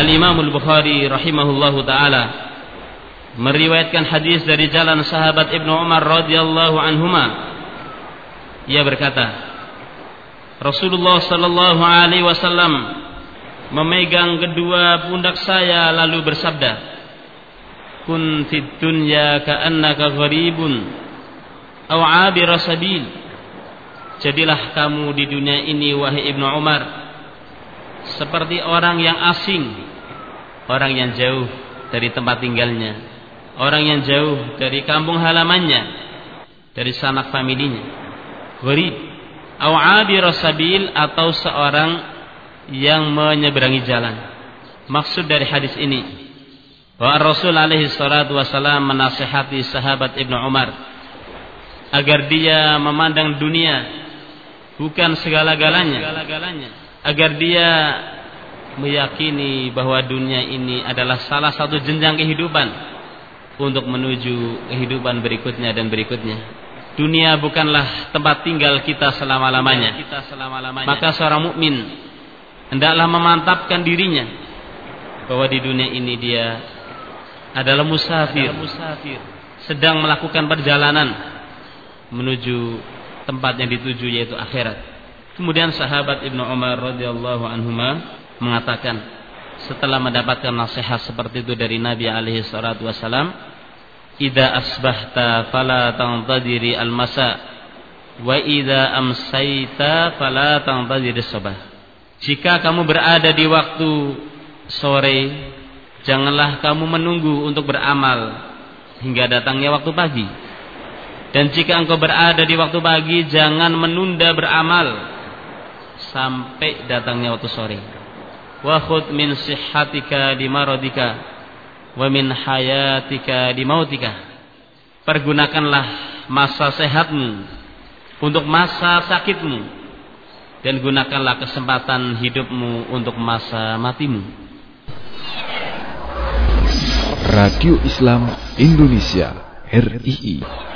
Al-Imam Al-Bukhari rahimahullahu taala meriwayatkan hadis dari jalan sahabat Ibnu Umar radhiyallahu anhuma. Ia berkata, Rasulullah sallallahu alaihi wasallam memegang kedua pundak saya lalu bersabda, "Kun fid dunya ka'annaka gharibun aw 'abir sabil." Jadilah kamu di dunia ini wahai Ibnu Umar seperti orang yang asing, orang yang jauh dari tempat tinggalnya, orang yang jauh dari kampung halamannya, dari sanak familinya. Gharib aw 'abir sabil atau seorang yang menyeberangi jalan. Maksud dari hadis ini bahwa Rasul alaihi salatu wasallam menasihati sahabat Ibnu Umar agar dia memandang dunia bukan segala-galanya agar dia meyakini bahwa dunia ini adalah salah satu jenjang kehidupan untuk menuju kehidupan berikutnya dan berikutnya. Dunia bukanlah tempat tinggal kita selama-lamanya. Maka seorang mukmin hendaklah memantapkan dirinya bahwa di dunia ini dia adalah musafir sedang melakukan perjalanan menuju tempat yang dituju yaitu akhirat. Kemudian sahabat Ibnu Umar radhiyallahu anhu mengatakan setelah mendapatkan nasihat seperti itu dari Nabi alaihi salatu wasalam, "Idza asbahta fala tantadiri al-masa wa idza amsayta fala tantadiri sabah." Jika kamu berada di waktu sore, janganlah kamu menunggu untuk beramal hingga datangnya waktu pagi dan jika engkau berada di waktu pagi Jangan menunda beramal Sampai datangnya waktu sore Wa khud min sihatika di marodika Wa min hayatika di mautika. Pergunakanlah masa sehatmu Untuk masa sakitmu Dan gunakanlah kesempatan hidupmu Untuk masa matimu. Radio Islam Indonesia RII